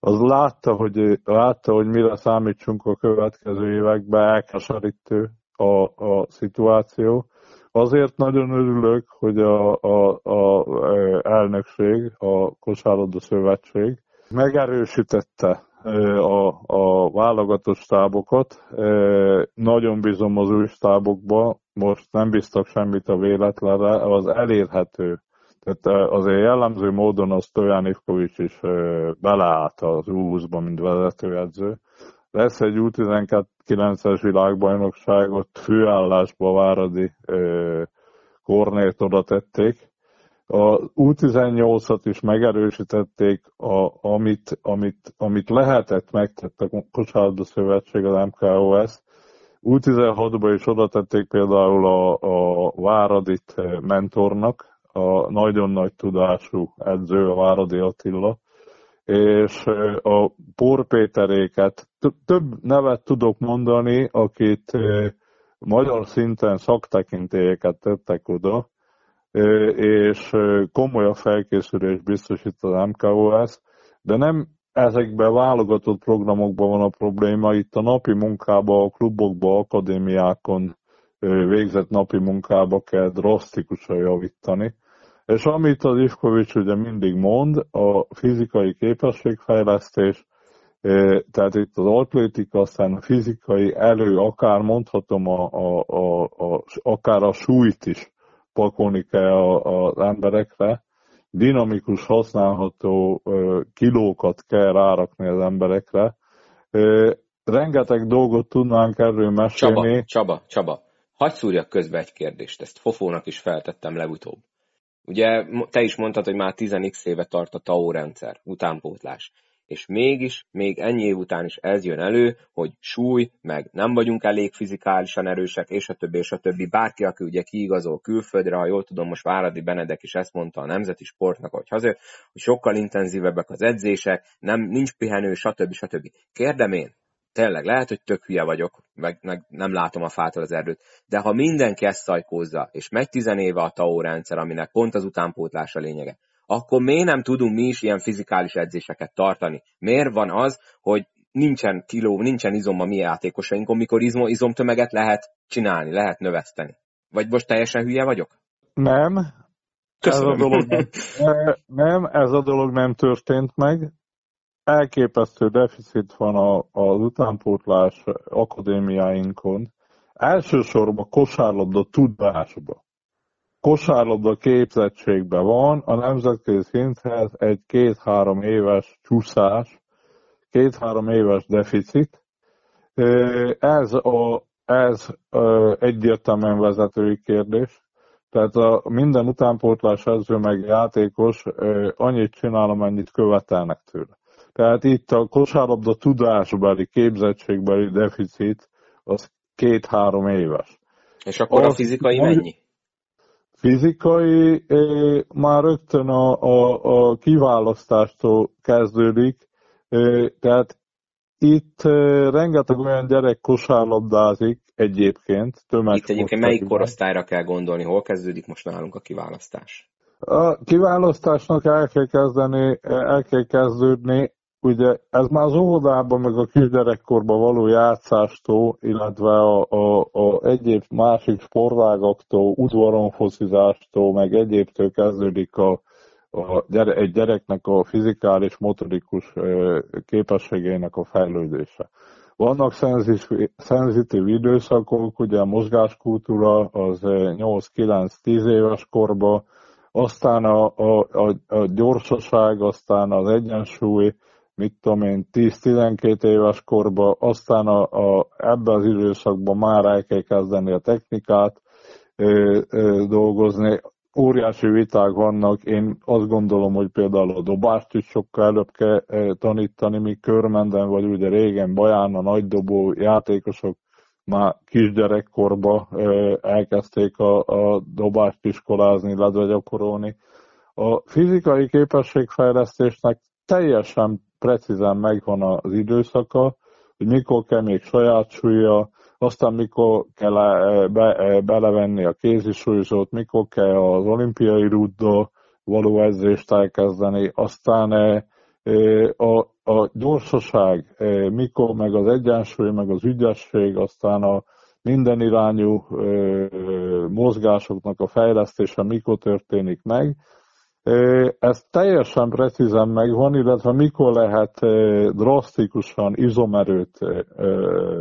B: az látta, hogy, látta, hogy mire számítsunk a következő években, elkeserítő a, a szituáció Azért nagyon örülök, hogy a, a, a elnökség, a Kosárlabda Szövetség megerősítette a, a válogatott stábokat. Nagyon bízom az új stábokba, most nem biztos semmit a véletlenre, az elérhető. Tehát azért jellemző módon az Stojan Ivkovics is beleállt az U20-ba, mint vezetőedző. Lesz egy U19-es világbajnokságot főállásba Váradi Kornét oda tették. A U18-at is megerősítették, a, amit, amit, amit lehetett, megtett a Kosárlabda Szövetség, az MKOS. U16-ba is oda tették például a, a Váradit mentornak, a nagyon nagy tudású edző, a Váradi Attila, és a Porpéteréket, több nevet tudok mondani, akit magyar szinten szaktekintélyeket tettek oda, és komoly a felkészülés biztosít az MKOS, de nem ezekben válogatott programokban van a probléma, itt a napi munkában, a klubokban, akadémiákon végzett napi munkába kell drasztikusan javítani. És amit az Ivkovics ugye mindig mond, a fizikai képességfejlesztés, tehát itt az atlétika, aztán a fizikai elő, akár mondhatom, a, a, a, a, akár a súlyt is pakolni kell az emberekre, dinamikus, használható kilókat kell rárakni az emberekre. Rengeteg dolgot tudnánk erről mesélni.
A: Csaba, Csaba, Csaba, hagyd szúrjak közbe egy kérdést, ezt Fofónak is feltettem legutóbb. Ugye te is mondtad, hogy már 10x éve tart a TAO rendszer, utánpótlás. És mégis, még ennyi év után is ez jön elő, hogy súly, meg nem vagyunk elég fizikálisan erősek, és a többi, és a többi. Bárki, aki ugye kiigazol külföldre, ha jól tudom, most Váradi Benedek is ezt mondta a nemzeti sportnak, hogy hazajött, hogy sokkal intenzívebbek az edzések, nem, nincs pihenő, stb. stb. Kérdem én, tényleg, lehet, hogy tök hülye vagyok, meg, meg nem látom a fától az erdőt, de ha mindenki ezt szajkózza, és megy tizenéve a TAO rendszer, aminek pont az utánpótlás a lényege, akkor miért nem tudunk mi is ilyen fizikális edzéseket tartani? Miért van az, hogy nincsen kiló, nincsen izom a mi játékosainkon, mikor izom, izomtömeget lehet csinálni, lehet növeszteni. Vagy most teljesen hülye vagyok?
B: Nem.
A: Köszönöm.
B: Ez a dolog nem, nem, ez a dolog nem történt meg. Elképesztő deficit van a, az utánpótlás akadémiáinkon. Elsősorban kosárlabda tudásba. Kosárlabda képzettségben van, a nemzetközi szinthez egy két-három éves csúszás, két-három éves deficit. Ez, a, ez egyértelműen vezetői kérdés. Tehát a minden utánpótlás edző meg játékos annyit csinál, amennyit követelnek tőle. Tehát itt a kosárlabda tudásbeli, képzettségbeli deficit az két-három éves.
A: És akkor az, a fizikai mennyi?
B: Fizikai már rögtön a, a, a kiválasztástól kezdődik, tehát itt rengeteg olyan gyerek kosárlabdázik egyébként.
A: Itt egyébként melyik korosztályra kell gondolni? Hol kezdődik most nálunk a kiválasztás?
B: A kiválasztásnak el kell kezdeni, el kell kezdődni, ugye ez már az óvodában, meg a kisgyerekkorban való játszástól, illetve a, a, a egyéb másik sportágaktól, udvaron focizástól, meg egyébtől kezdődik a, a gyere, egy gyereknek a fizikális, motorikus képességeinek a fejlődése. Vannak szenzitív időszakok, ugye a mozgáskultúra az 8-9-10 éves korban, aztán a, a, a, a gyorsaság, aztán az egyensúly, mit tudom én, 10-12 éves korban, aztán a, a, ebben az időszakban már el kell kezdeni a technikát ö, ö, dolgozni, óriási viták vannak. Én azt gondolom, hogy például a dobást is sokkal előbb kell tanítani, míg körmenden, vagy ugye régen Baján a nagydobó játékosok már kisgyerekkorba elkezdték a, a dobást iskolázni, illetve gyakorolni. A fizikai képességfejlesztésnek teljesen precízen megvan az időszaka, hogy mikor kell még saját súlya, aztán mikor kell eh, be, eh, belevenni a kézisúlyzót, mikor kell az olimpiai rúddal való edzést elkezdeni, aztán eh, a, a gyorsaság, mikor meg az egyensúly, meg az ügyesség, aztán a minden irányú mozgásoknak a fejlesztése mikor történik meg, ez teljesen precízen megvan, illetve mikor lehet drasztikusan izomerőt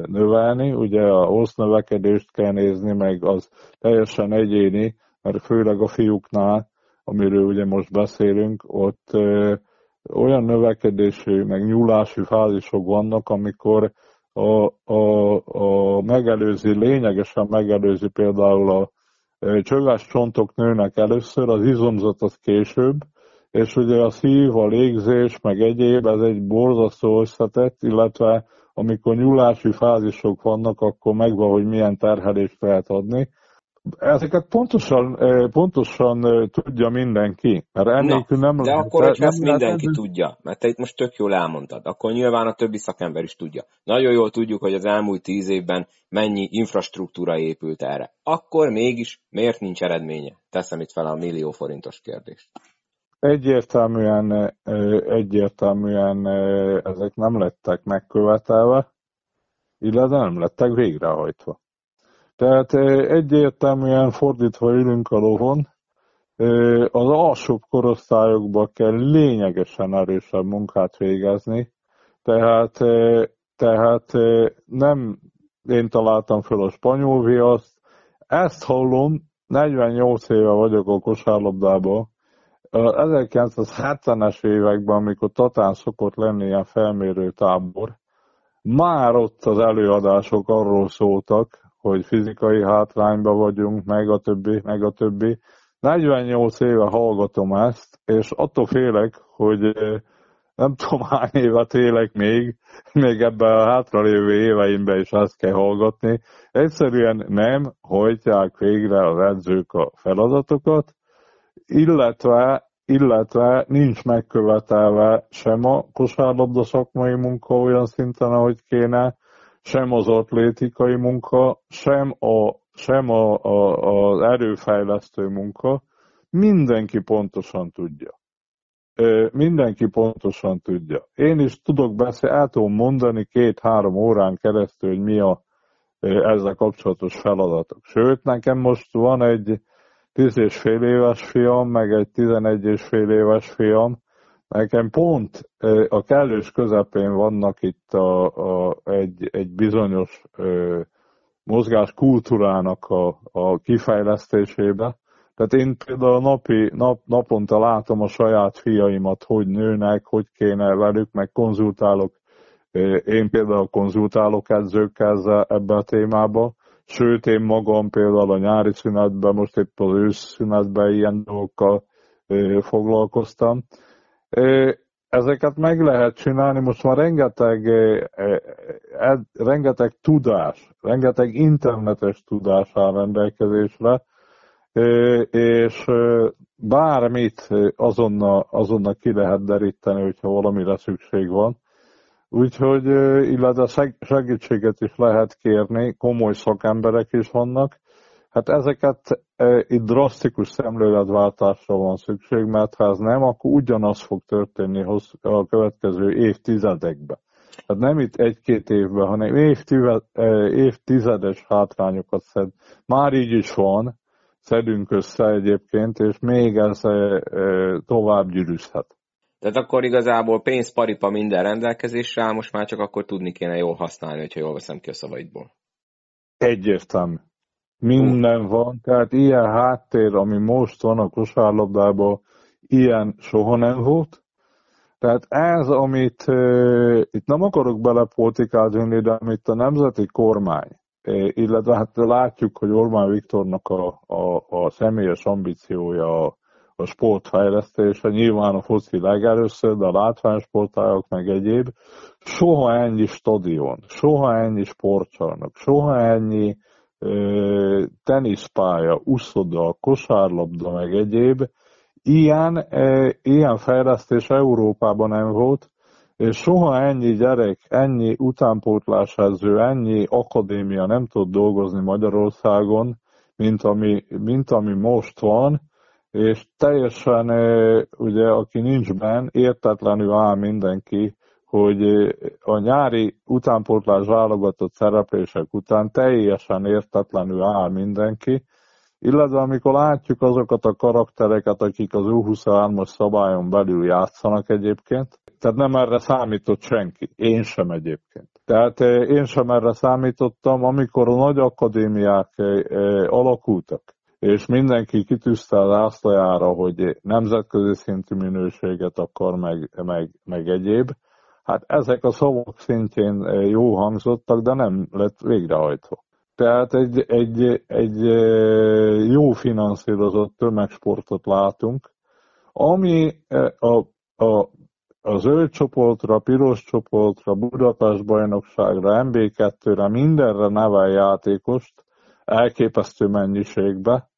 B: növelni, ugye a hossz növekedést kell nézni, meg az teljesen egyéni, mert főleg a fiúknál, amiről ugye most beszélünk, ott olyan növekedési, meg nyúlási fázisok vannak, amikor a, a, a megelőzi, lényegesen megelőzi például a csöves csontok nőnek először, az izomzat az később, és ugye a szív, a légzés, meg egyéb, ez egy borzasztó összetett, illetve amikor nyúlási fázisok vannak, akkor megvan, hogy milyen terhelést lehet adni. Ezeket pontosan, pontosan tudja mindenki, mert ennélkül nem
A: De akkor, hogyha ezt mindenki nem... tudja, mert te itt most tök jól elmondtad, akkor nyilván a többi szakember is tudja. Nagyon jól tudjuk, hogy az elmúlt tíz évben mennyi infrastruktúra épült erre. Akkor mégis miért nincs eredménye? Teszem itt fel a millió forintos kérdést.
B: Egyértelműen, egyértelműen ezek nem lettek megkövetelve, illetve nem lettek végrehajtva. Tehát egyértelműen fordítva ülünk a lovon, az alsóbb korosztályokban kell lényegesen erősebb munkát végezni, tehát, tehát nem én találtam fel a spanyol viaszt, ezt hallom, 48 éve vagyok a kosárlabdában, 1970-es években, amikor Tatán szokott lenni ilyen felmérő tábor, már ott az előadások arról szóltak, hogy fizikai hátrányba vagyunk, meg a többi, meg a többi. 48 éve hallgatom ezt, és attól félek, hogy nem tudom hány évet élek még, még ebben a hátralévő éveimben is ezt kell hallgatni. Egyszerűen nem hajtják végre az edzők a feladatokat, illetve, illetve nincs megkövetelve sem a kosárlabda szakmai munka olyan szinten, ahogy kéne, sem az atlétikai munka, sem, a, sem a, a, az erőfejlesztő munka, mindenki pontosan tudja. mindenki pontosan tudja. Én is tudok beszélni, el tudom mondani két-három órán keresztül, hogy mi a ezzel kapcsolatos feladatok. Sőt, nekem most van egy tíz és fél éves fiam, meg egy tizenegy és fél éves fiam, nekem pont a kellős közepén vannak itt a, a, egy, egy bizonyos ö, mozgás kultúrának a, a kifejlesztésébe. Tehát én például napi, nap, naponta látom a saját fiaimat, hogy nőnek, hogy kéne velük, meg konzultálok. Én például konzultálok edzőkkel ebbe a témába, sőt én magam például a nyári szünetben, most épp az ősz szünetben ilyen dolgokkal foglalkoztam. Ezeket meg lehet csinálni, most már rengeteg, rengeteg tudás, rengeteg internetes tudás áll rendelkezésre, és bármit azonnal, azonnal ki lehet deríteni, hogyha valamire szükség van. Úgyhogy, illetve segítséget is lehet kérni, komoly szakemberek is vannak. Hát ezeket itt drasztikus szemléletváltásra van szükség, mert ha ez nem, akkor ugyanaz fog történni a következő évtizedekben. Hát nem itt egy-két évben, hanem évtizedes hátrányokat szed. Már így is van, szedünk össze egyébként, és még ez tovább gyűrűzhet.
A: Tehát akkor igazából pénz, paripa minden rendelkezésre áll, most már csak akkor tudni kéne jól használni, hogyha jól veszem ki a szavaidból.
B: Egyértelmű. Minden van, tehát ilyen háttér, ami most van a kosárlabdában, ilyen soha nem volt. Tehát ez, amit uh, itt nem akarok belepolitikázni, de amit a nemzeti kormány, illetve hát látjuk, hogy Orbán Viktornak a, a, a személyes ambíciója a, a sportfejlesztése, nyilván a foci legelőször, de a látványsportágok meg egyéb, soha ennyi stadion, soha ennyi sportcsarnok, soha ennyi teniszpálya, uszoda, kosárlabda meg egyéb, ilyen, ö, ilyen fejlesztés Európában nem volt, és soha ennyi gyerek, ennyi utánpótlásedző, ennyi akadémia nem tud dolgozni Magyarországon, mint ami, mint ami most van, és teljesen, ugye, aki nincs benn, értetlenül áll mindenki, hogy a nyári utánpótlás válogatott szereplések után teljesen értetlenül áll mindenki, illetve amikor látjuk azokat a karaktereket, akik az U23-as szabályon belül játszanak egyébként, tehát nem erre számított senki, én sem egyébként. Tehát én sem erre számítottam, amikor a nagy akadémiák alakultak, és mindenki kitűzte az ászlajára, hogy nemzetközi szintű minőséget akar, meg, meg, meg egyéb. Hát ezek a szavak szintjén jó hangzottak, de nem lett végrehajtva. Tehát egy, egy, egy jó finanszírozott tömegsportot látunk, ami a, a, a zöld csoportra, piros csoportra, Budapest bajnokságra, MB2-re, mindenre nevel játékost elképesztő mennyiségbe,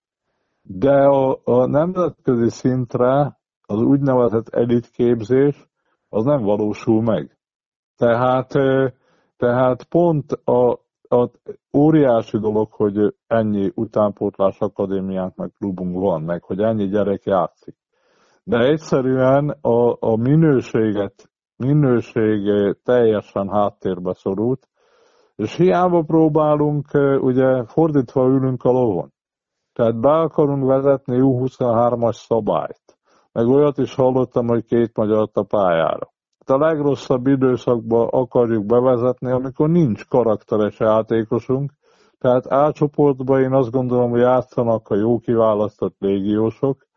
B: de a, a nemzetközi szintre az úgynevezett elitképzés az nem valósul meg. Tehát, tehát pont a, a óriási dolog, hogy ennyi utánpótlás akadémiánk meg klubunk van, meg hogy ennyi gyerek játszik. De egyszerűen a, a minőséget, minőség teljesen háttérbe szorult, és hiába próbálunk, ugye fordítva ülünk a lovon. Tehát be akarunk vezetni U23-as szabályt. Meg olyat is hallottam, hogy két magyar a pályára. Hát a legrosszabb időszakban akarjuk bevezetni, amikor nincs karakteres játékosunk, tehát átcsoportban én azt gondolom, hogy játszanak a jó kiválasztott légiósok,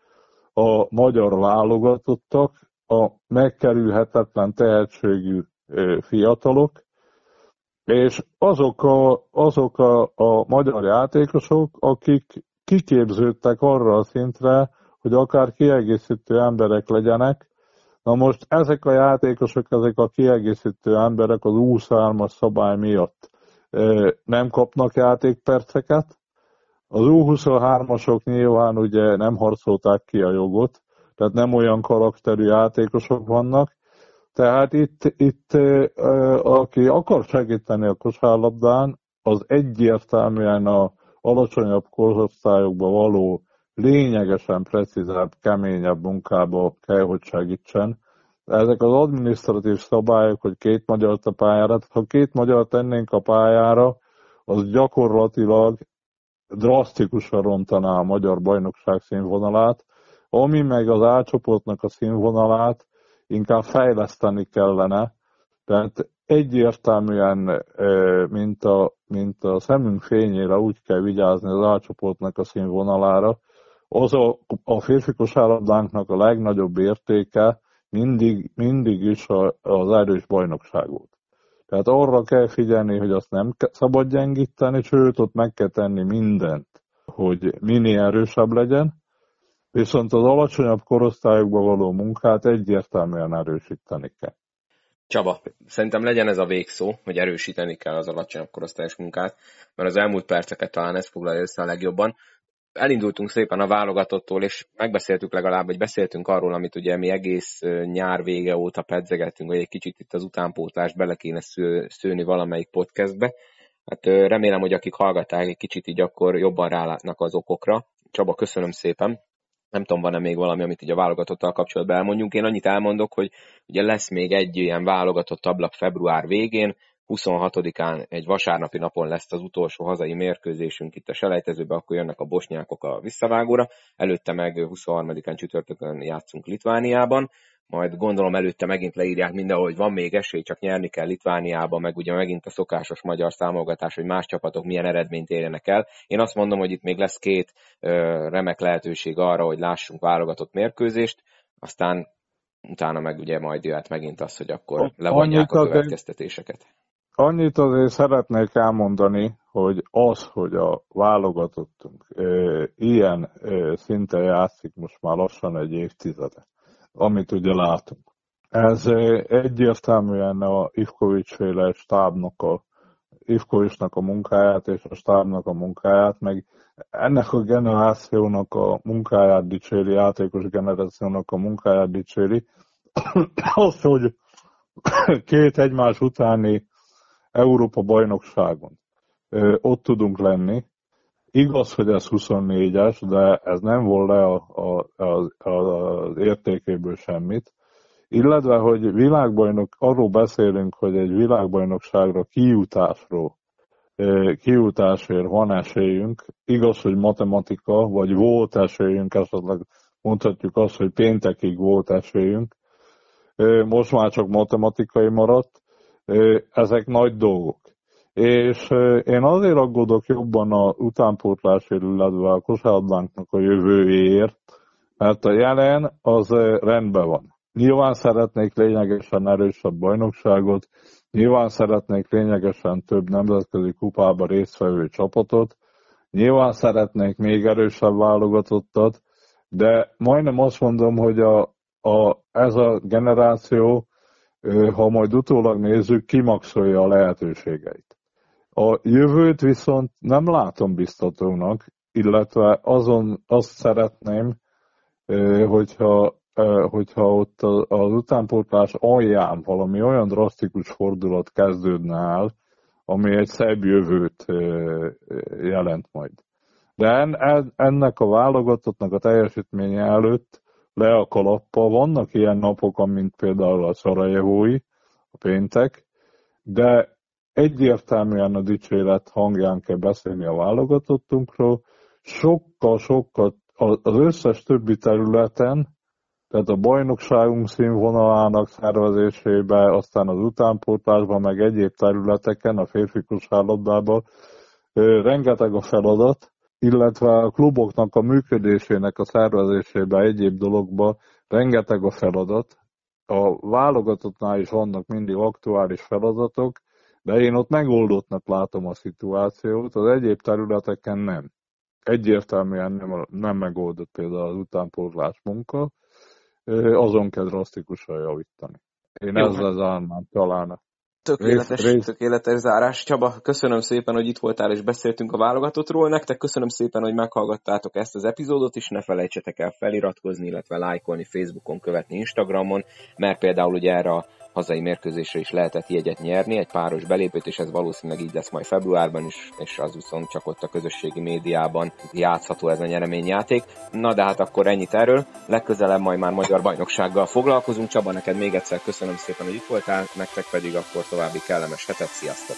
B: a magyar válogatottak, a megkerülhetetlen tehetségű fiatalok, és azok a, azok a, a magyar játékosok, akik kiképződtek arra a szintre, hogy akár kiegészítő emberek legyenek. Na most ezek a játékosok, ezek a kiegészítő emberek az 23-as szabály miatt nem kapnak játékperceket. Az U23-asok nyilván ugye nem harcolták ki a jogot, tehát nem olyan karakterű játékosok vannak, tehát itt, itt aki akar segíteni a kosárlabdán, az egyértelműen a alacsonyabb korosztályokba való lényegesen precízebb, keményebb munkába kell, hogy segítsen. Ezek az adminisztratív szabályok, hogy két magyar a pályára, ha két magyar tennénk a pályára, az gyakorlatilag drasztikusan rontaná a magyar bajnokság színvonalát, ami meg az álcsoportnak a színvonalát inkább fejleszteni kellene, tehát egyértelműen, mint a, mint a szemünk fényére úgy kell vigyázni az álcsoportnak a színvonalára, az a, a férfi kosárlabdánknak a legnagyobb értéke mindig, mindig is az erős bajnokság volt. Tehát arra kell figyelni, hogy azt nem szabad gyengíteni, sőt, ott meg kell tenni mindent, hogy minél erősebb legyen, viszont az alacsonyabb korosztályokban való munkát egyértelműen erősíteni kell.
A: Csaba, szerintem legyen ez a végszó, hogy erősíteni kell az alacsonyabb korosztályos munkát, mert az elmúlt perceket talán ez foglalja össze a legjobban elindultunk szépen a válogatottól, és megbeszéltük legalább, hogy beszéltünk arról, amit ugye mi egész nyár vége óta pedzegettünk, hogy egy kicsit itt az utánpótlást bele kéne sző, szőni valamelyik podcastbe. Hát remélem, hogy akik hallgatták egy kicsit így akkor jobban rálátnak az okokra. Csaba, köszönöm szépen. Nem tudom, van-e még valami, amit így a válogatottal kapcsolatban elmondjunk. Én annyit elmondok, hogy ugye lesz még egy ilyen válogatott ablak február végén, 26-án egy vasárnapi napon lesz az utolsó hazai mérkőzésünk itt a selejtezőbe, akkor jönnek a bosnyákok a visszavágóra, előtte meg 23-án csütörtökön játszunk Litvániában, majd gondolom előtte megint leírják mindenhol, hogy van még esély, csak nyerni kell Litvániába, meg ugye megint a szokásos magyar számogatás, hogy más csapatok milyen eredményt érjenek el. Én azt mondom, hogy itt még lesz két ö, remek lehetőség arra, hogy lássunk válogatott mérkőzést, aztán utána meg ugye majd jöhet megint az, hogy akkor levonják a következtetéseket.
B: Annyit azért szeretnék elmondani, hogy az, hogy a válogatottunk e, ilyen e, szinten játszik most már lassan egy évtizede, amit ugye látunk. Ez e, egyértelműen a Ivkovics féle stábnak a Ivkovicsnak a munkáját és a stábnak a munkáját, meg ennek a generációnak a munkáját dicséri, játékos generációnak a munkáját dicséri. az, hogy két egymás utáni Európa bajnokságon. Ott tudunk lenni. Igaz, hogy ez 24-es, de ez nem volt le a, a, a, az értékéből semmit. Illetve, hogy világbajnok, arról beszélünk, hogy egy világbajnokságra kijutásról, kijutásért van esélyünk. Igaz, hogy matematika, vagy volt esélyünk, esetleg mondhatjuk azt, hogy péntekig volt esélyünk. Most már csak matematikai maradt, ezek nagy dolgok. És én azért aggódok jobban a utánpótlásért, illetve a kosárlabdánknak a jövőjéért, mert a jelen az rendben van. Nyilván szeretnék lényegesen erősebb bajnokságot, nyilván szeretnék lényegesen több nemzetközi kupába résztvevő csapatot, nyilván szeretnék még erősebb válogatottat, de majdnem azt mondom, hogy a, a, ez a generáció ha majd utólag nézzük, kimaxolja a lehetőségeit. A jövőt viszont nem látom biztatónak, illetve azon azt szeretném, hogyha, hogyha ott az utánpótlás alján valami olyan drasztikus fordulat kezdődne el, ami egy szebb jövőt jelent majd. De ennek a válogatottnak a teljesítménye előtt le a kalappa. Vannak ilyen napok, mint például a Szarajevói, a péntek, de egyértelműen a dicséret hangján kell beszélni a válogatottunkról. Sokkal-sokkal az összes többi területen, tehát a bajnokságunk színvonalának szervezésébe, aztán az utánpótlásban, meg egyéb területeken, a férfi kosárlabdában rengeteg a feladat, illetve a kluboknak a működésének a szervezésében, egyéb dologban rengeteg a feladat. A válogatottnál is vannak mindig aktuális feladatok, de én ott megoldottnak látom a szituációt, az egyéb területeken nem. Egyértelműen nem, nem megoldott például az utánpótlás munka, azon kell drasztikusan javítani. Én Jó. ezzel zárnám talán
A: Tökéletes, rész, rész. tökéletes zárás. Csaba, köszönöm szépen, hogy itt voltál és beszéltünk a válogatottról. Nektek köszönöm szépen, hogy meghallgattátok ezt az epizódot, és ne felejtsetek el feliratkozni, illetve lájkolni Facebookon, követni Instagramon, mert például ugye erre a hazai mérkőzésre is lehetett jegyet nyerni, egy páros belépőt, és ez valószínűleg így lesz majd februárban is, és az viszont csak ott a közösségi médiában játszható ez a nyereményjáték. Na de hát akkor ennyit erről, legközelebb majd már magyar bajnoksággal foglalkozunk. Csaba, neked még egyszer köszönöm szépen, hogy itt voltál, nektek pedig akkor további kellemes hetet, sziasztok!